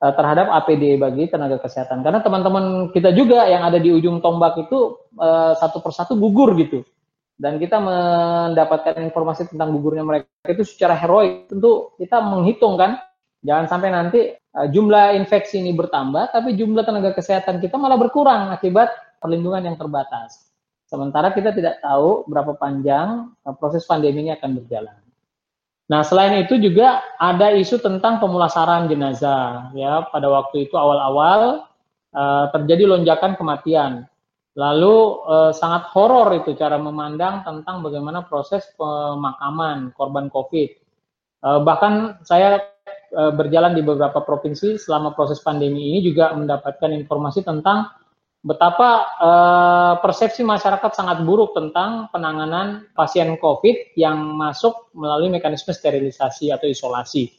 uh, terhadap APD bagi tenaga kesehatan. Karena teman-teman kita juga yang ada di ujung tombak itu uh, satu persatu gugur gitu. Dan kita mendapatkan informasi tentang gugurnya mereka itu secara heroik. Tentu kita menghitung kan Jangan sampai nanti uh, jumlah infeksi ini bertambah, tapi jumlah tenaga kesehatan kita malah berkurang akibat perlindungan yang terbatas. Sementara kita tidak tahu berapa panjang proses pandemi ini akan berjalan. Nah, selain itu juga ada isu tentang pemulasaran jenazah. Ya, pada waktu itu awal-awal uh, terjadi lonjakan kematian. Lalu uh, sangat horor itu cara memandang tentang bagaimana proses pemakaman korban COVID. Uh, bahkan saya uh, berjalan di beberapa provinsi selama proses pandemi ini juga mendapatkan informasi tentang betapa uh, persepsi masyarakat sangat buruk tentang penanganan pasien COVID yang masuk melalui mekanisme sterilisasi atau isolasi.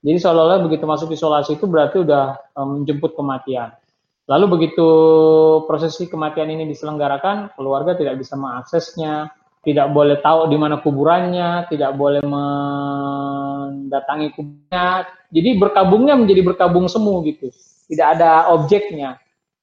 Jadi seolah-olah begitu masuk isolasi itu berarti sudah um, menjemput kematian. Lalu begitu prosesi kematian ini diselenggarakan, keluarga tidak bisa mengaksesnya, tidak boleh tahu di mana kuburannya, tidak boleh mendatangi kuburannya. Jadi berkabungnya menjadi berkabung semu gitu. Tidak ada objeknya.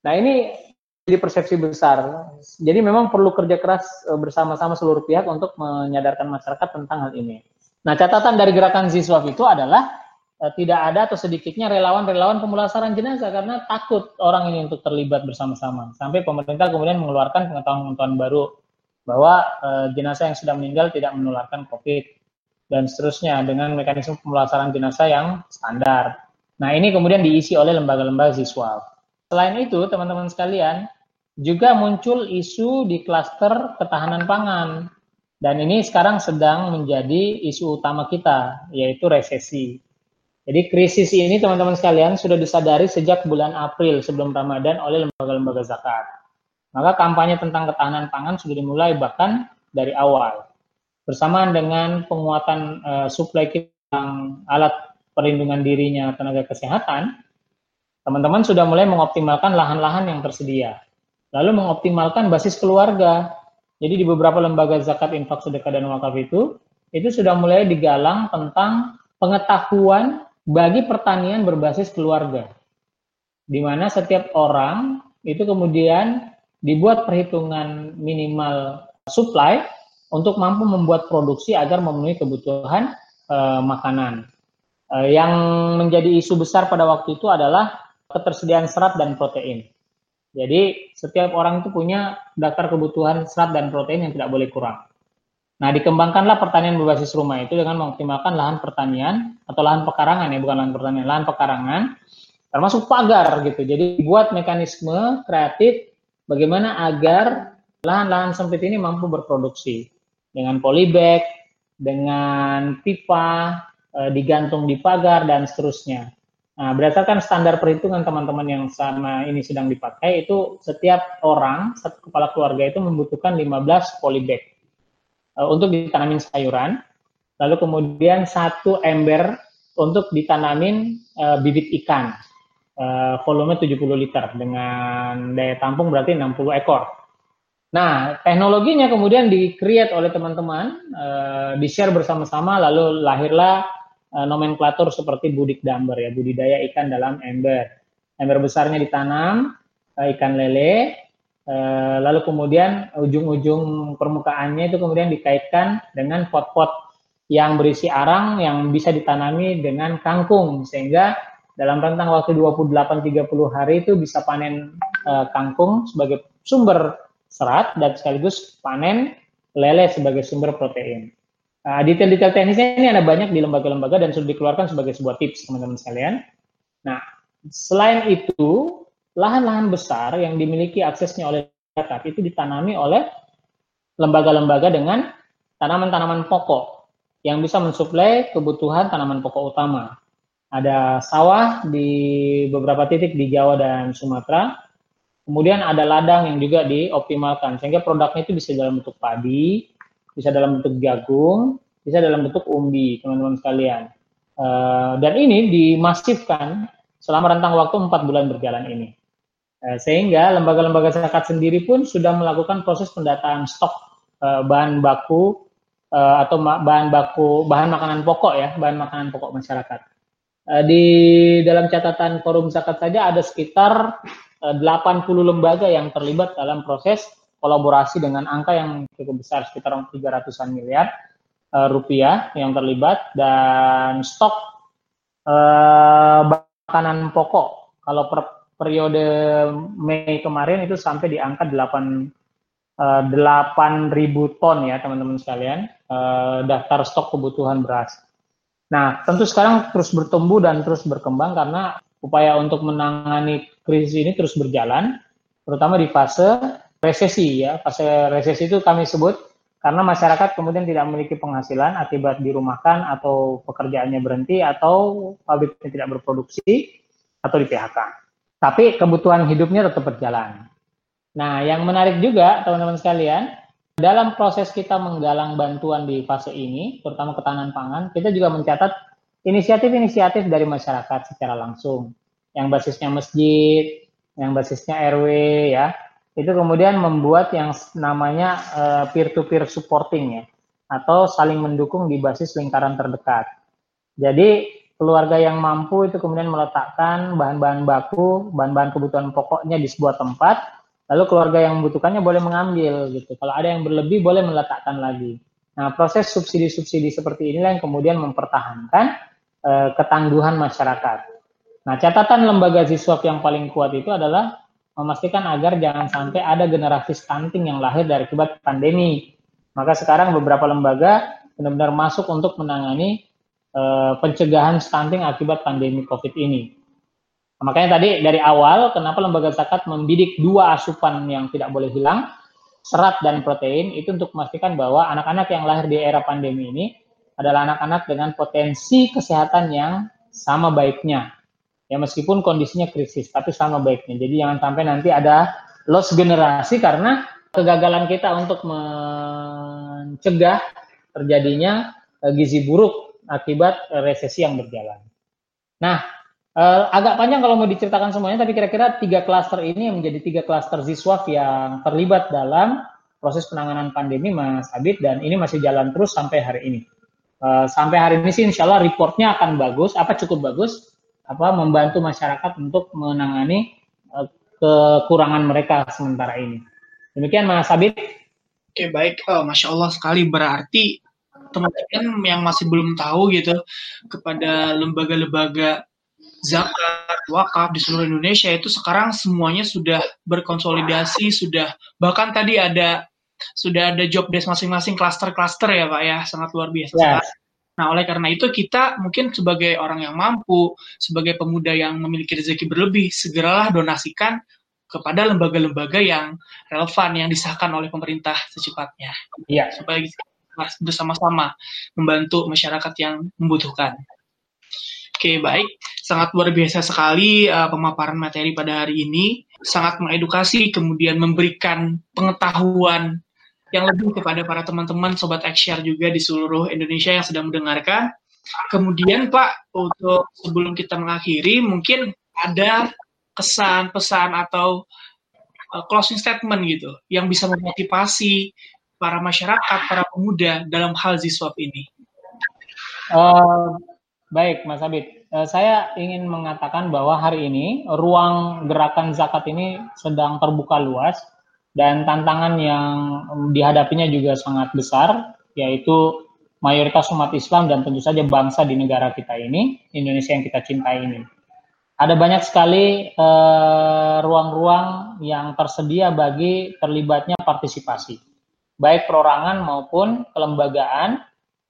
Nah ini jadi persepsi besar. Jadi memang perlu kerja keras e, bersama-sama seluruh pihak untuk menyadarkan masyarakat tentang hal ini. Nah, catatan dari gerakan Ziswaf itu adalah e, tidak ada atau sedikitnya relawan-relawan pemulasaran jenazah karena takut orang ini untuk terlibat bersama-sama. Sampai pemerintah kemudian mengeluarkan pengetahuan-pengetahuan baru bahwa e, jenazah yang sudah meninggal tidak menularkan COVID dan seterusnya dengan mekanisme pemulasaran jenazah yang standar. Nah, ini kemudian diisi oleh lembaga-lembaga Ziswaf. Selain itu, teman-teman sekalian, juga muncul isu di klaster ketahanan pangan. Dan ini sekarang sedang menjadi isu utama kita, yaitu resesi. Jadi krisis ini teman-teman sekalian sudah disadari sejak bulan April sebelum Ramadan oleh lembaga-lembaga zakat. Maka kampanye tentang ketahanan pangan sudah dimulai bahkan dari awal. Bersamaan dengan penguatan uh, suplai yang alat perlindungan dirinya tenaga kesehatan, teman-teman sudah mulai mengoptimalkan lahan-lahan yang tersedia lalu mengoptimalkan basis keluarga. Jadi di beberapa lembaga zakat, infak, sedekah, dan wakaf itu, itu sudah mulai digalang tentang pengetahuan bagi pertanian berbasis keluarga. Di mana setiap orang itu kemudian dibuat perhitungan minimal supply untuk mampu membuat produksi agar memenuhi kebutuhan e, makanan. E, yang menjadi isu besar pada waktu itu adalah ketersediaan serat dan protein. Jadi setiap orang itu punya daftar kebutuhan serat dan protein yang tidak boleh kurang. Nah, dikembangkanlah pertanian berbasis rumah itu dengan mengoptimalkan lahan pertanian atau lahan pekarangan ya, bukan lahan pertanian, lahan pekarangan termasuk pagar gitu. Jadi buat mekanisme kreatif bagaimana agar lahan-lahan sempit ini mampu berproduksi dengan polybag, dengan pipa, eh, digantung di pagar dan seterusnya. Nah, berdasarkan standar perhitungan teman-teman yang sama ini sedang dipakai, itu setiap orang, satu kepala keluarga itu membutuhkan 15 polybag uh, untuk ditanamin sayuran, lalu kemudian satu ember untuk ditanamin uh, bibit ikan, uh, volume 70 liter dengan daya tampung berarti 60 ekor. Nah, teknologinya kemudian di-create oleh teman-teman, uh, di-share bersama-sama, lalu lahirlah uh, nomenklatur seperti budik damber ya, budidaya ikan dalam ember. Ember besarnya ditanam uh, ikan lele, uh, lalu kemudian ujung-ujung permukaannya itu kemudian dikaitkan dengan pot-pot yang berisi arang yang bisa ditanami dengan kangkung sehingga dalam rentang waktu 28-30 hari itu bisa panen kangkung sebagai sumber serat dan sekaligus panen lele sebagai sumber protein. Nah, detail-detail teknisnya ini ada banyak di lembaga-lembaga dan sudah dikeluarkan sebagai sebuah tips teman-teman sekalian. Nah, selain itu, lahan-lahan besar yang dimiliki aksesnya oleh masyarakat itu ditanami oleh lembaga-lembaga dengan tanaman-tanaman pokok yang bisa mensuplai kebutuhan tanaman pokok utama. Ada sawah di beberapa titik di Jawa dan Sumatera. Kemudian ada ladang yang juga dioptimalkan sehingga produknya itu bisa dalam bentuk padi, bisa dalam bentuk jagung, bisa dalam bentuk umbi, teman-teman sekalian. Uh, dan ini dimasifkan selama rentang waktu empat bulan berjalan ini. Uh, sehingga lembaga-lembaga zakat sendiri pun sudah melakukan proses pendataan stok uh, bahan baku uh, atau bahan baku bahan makanan pokok ya, bahan makanan pokok masyarakat. Uh, di dalam catatan forum zakat saja ada sekitar uh, 80 lembaga yang terlibat dalam proses kolaborasi dengan angka yang cukup besar sekitar 300-an miliar uh, rupiah yang terlibat dan stok uh, makanan pokok. Kalau per periode Mei kemarin itu sampai di angka 8 uh, 8.000 ton ya teman-teman sekalian uh, daftar stok kebutuhan beras. Nah, tentu sekarang terus bertumbuh dan terus berkembang karena upaya untuk menangani krisis ini terus berjalan, terutama di fase resesi ya. Fase resesi itu kami sebut karena masyarakat kemudian tidak memiliki penghasilan akibat dirumahkan atau pekerjaannya berhenti atau pabriknya tidak berproduksi atau di PHK. Tapi kebutuhan hidupnya tetap berjalan. Nah, yang menarik juga teman-teman sekalian, dalam proses kita menggalang bantuan di fase ini, terutama ketahanan pangan, kita juga mencatat inisiatif-inisiatif dari masyarakat secara langsung. Yang basisnya masjid, yang basisnya RW ya, itu kemudian membuat yang namanya uh, peer-to-peer supporting ya, atau saling mendukung di basis lingkaran terdekat. Jadi keluarga yang mampu itu kemudian meletakkan bahan-bahan baku, bahan-bahan kebutuhan pokoknya di sebuah tempat, lalu keluarga yang membutuhkannya boleh mengambil gitu. Kalau ada yang berlebih boleh meletakkan lagi. Nah, proses subsidi-subsidi seperti inilah yang kemudian mempertahankan uh, ketangguhan masyarakat. Nah, catatan lembaga siswap yang paling kuat itu adalah memastikan agar jangan sampai ada generasi stunting yang lahir dari akibat pandemi. Maka sekarang beberapa lembaga benar-benar masuk untuk menangani uh, pencegahan stunting akibat pandemi COVID ini. Makanya tadi dari awal kenapa lembaga zakat membidik dua asupan yang tidak boleh hilang, serat dan protein itu untuk memastikan bahwa anak-anak yang lahir di era pandemi ini adalah anak-anak dengan potensi kesehatan yang sama baiknya ya meskipun kondisinya krisis tapi sama baiknya jadi jangan sampai nanti ada loss generasi karena kegagalan kita untuk mencegah terjadinya uh, gizi buruk akibat uh, resesi yang berjalan. Nah, uh, agak panjang kalau mau diceritakan semuanya, tapi kira-kira tiga klaster ini menjadi tiga klaster Ziswaf yang terlibat dalam proses penanganan pandemi, Mas Abid, dan ini masih jalan terus sampai hari ini. Sampai hari ini sih insya Allah reportnya akan bagus, apa cukup bagus, apa membantu masyarakat untuk menangani uh, kekurangan mereka sementara ini. Demikian Mas Sabit. Oke baik, oh, masya Allah sekali berarti teman-teman yang masih belum tahu gitu kepada lembaga-lembaga zakat wakaf di seluruh Indonesia itu sekarang semuanya sudah berkonsolidasi sudah bahkan tadi ada sudah ada job desk masing-masing klaster-klaster ya Pak ya sangat luar biasa yes. Nah, oleh karena itu kita mungkin sebagai orang yang mampu, sebagai pemuda yang memiliki rezeki berlebih, segeralah donasikan kepada lembaga-lembaga yang relevan yang disahkan oleh pemerintah secepatnya. Iya. Supaya kita bersama-sama membantu masyarakat yang membutuhkan. Oke, baik. Sangat luar biasa sekali uh, pemaparan materi pada hari ini. Sangat mengedukasi, kemudian memberikan pengetahuan yang lebih kepada para teman-teman sobat Xshare juga di seluruh Indonesia yang sedang mendengarkan. Kemudian Pak, untuk sebelum kita mengakhiri, mungkin ada kesan, pesan atau uh, closing statement gitu yang bisa memotivasi para masyarakat, para pemuda dalam hal Ziswap ini. Uh, baik, Mas Abid. Uh, saya ingin mengatakan bahwa hari ini ruang gerakan zakat ini sedang terbuka luas dan tantangan yang dihadapinya juga sangat besar, yaitu mayoritas umat Islam dan tentu saja bangsa di negara kita ini, Indonesia yang kita cintai ini. Ada banyak sekali eh, ruang-ruang eh, yang tersedia bagi terlibatnya partisipasi, baik perorangan maupun kelembagaan,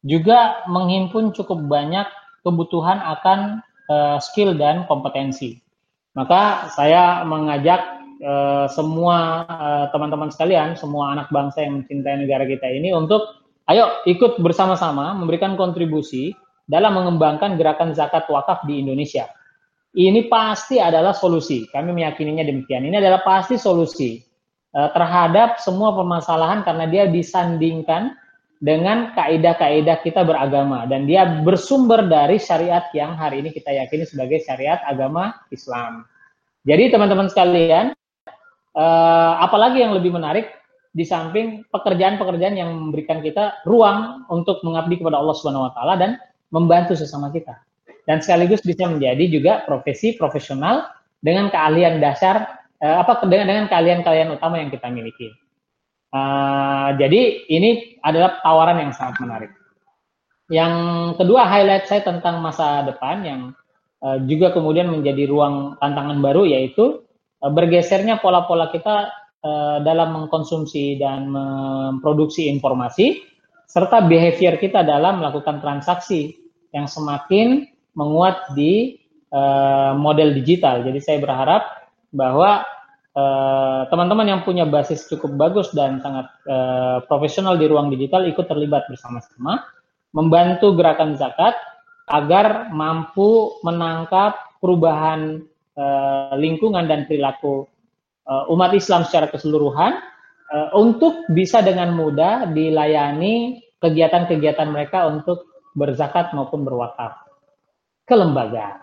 juga menghimpun cukup banyak kebutuhan akan eh, skill dan kompetensi. Maka saya mengajak uh, semua uh, teman-teman sekalian, semua anak bangsa yang mencintai negara kita ini untuk ayo ikut bersama-sama memberikan kontribusi dalam mengembangkan gerakan zakat wakaf di Indonesia. Ini pasti adalah solusi. Kami meyakininya demikian. Ini adalah pasti solusi uh, terhadap semua permasalahan karena dia disandingkan dengan kaidah-kaidah kita beragama dan dia bersumber dari syariat yang hari ini kita yakini sebagai syariat agama Islam. Jadi teman-teman sekalian, uh, apalagi yang lebih menarik di samping pekerjaan-pekerjaan yang memberikan kita ruang untuk mengabdi kepada Allah Subhanahu wa taala dan membantu sesama kita. Dan sekaligus bisa menjadi juga profesi profesional dengan keahlian dasar uh, apa dengan dengan keahlian-keahlian utama yang kita miliki. Uh, jadi ini adalah tawaran yang sangat menarik. Yang kedua highlight saya tentang masa depan yang juga kemudian menjadi ruang tantangan baru yaitu bergesernya pola-pola kita uh, dalam mengkonsumsi dan memproduksi informasi serta behavior kita dalam melakukan transaksi yang semakin menguat di uh, model digital. Jadi saya berharap bahwa teman-teman yang punya basis cukup bagus dan sangat profesional di ruang digital ikut terlibat bersama-sama membantu gerakan zakat agar mampu menangkap perubahan uh, lingkungan dan perilaku uh, umat Islam secara keseluruhan uh, untuk bisa dengan mudah dilayani kegiatan-kegiatan mereka untuk berzakat maupun berwakaf ke lembaga.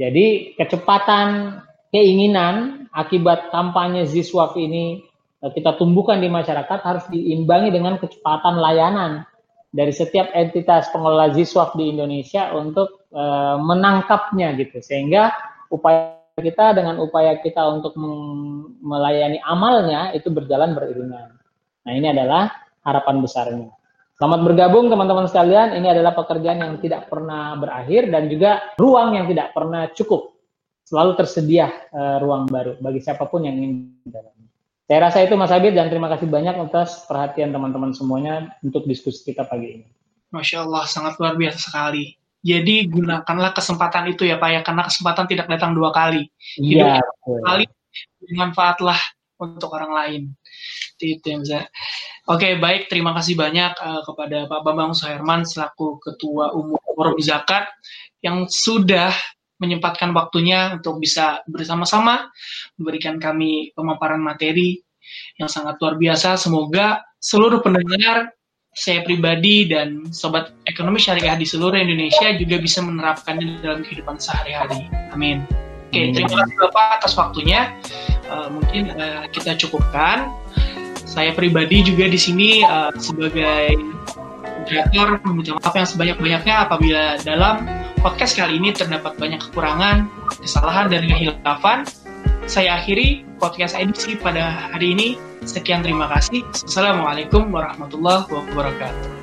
Jadi kecepatan keinginan akibat kampanye Ziswaf ini kita tumbuhkan di masyarakat harus diimbangi dengan kecepatan layanan dari setiap entitas pengelola Ziswaf di Indonesia untuk e, menangkapnya gitu sehingga upaya kita dengan upaya kita untuk melayani amalnya itu berjalan beriringan. Nah ini adalah harapan besarnya. Selamat bergabung teman-teman sekalian. Ini adalah pekerjaan yang tidak pernah berakhir dan juga ruang yang tidak pernah cukup. Selalu tersedia e, ruang baru bagi siapa pun yang ingin dalam. Saya rasa itu Mas Abid dan terima kasih banyak atas perhatian teman-teman semuanya untuk diskusi kita pagi ini. Masya Allah, sangat luar biasa sekali. Jadi gunakanlah kesempatan itu ya Pak ya, karena kesempatan tidak datang dua kali. Hidup ya, kali, manfaatlah untuk orang lain. Itu yang saya. Oke, baik. Terima kasih banyak uh, kepada Pak Bambang Soherman selaku Ketua Umum Forum Zakat yang sudah menyempatkan waktunya untuk bisa bersama-sama memberikan kami pemaparan materi yang sangat luar biasa. Semoga seluruh pendengar, saya pribadi dan sobat ekonomi syariah di seluruh Indonesia juga bisa menerapkannya dalam kehidupan sehari-hari. Amin. Oke, terima kasih Bapak atas waktunya. Uh, mungkin uh, kita cukupkan. Saya pribadi juga di sini uh, sebagai moderator meminta maaf yang sebanyak-banyaknya apabila dalam podcast kali ini terdapat banyak kekurangan, kesalahan, dan kehilafan. Saya akhiri podcast edisi pada hari ini. Sekian terima kasih. Assalamualaikum warahmatullahi wabarakatuh.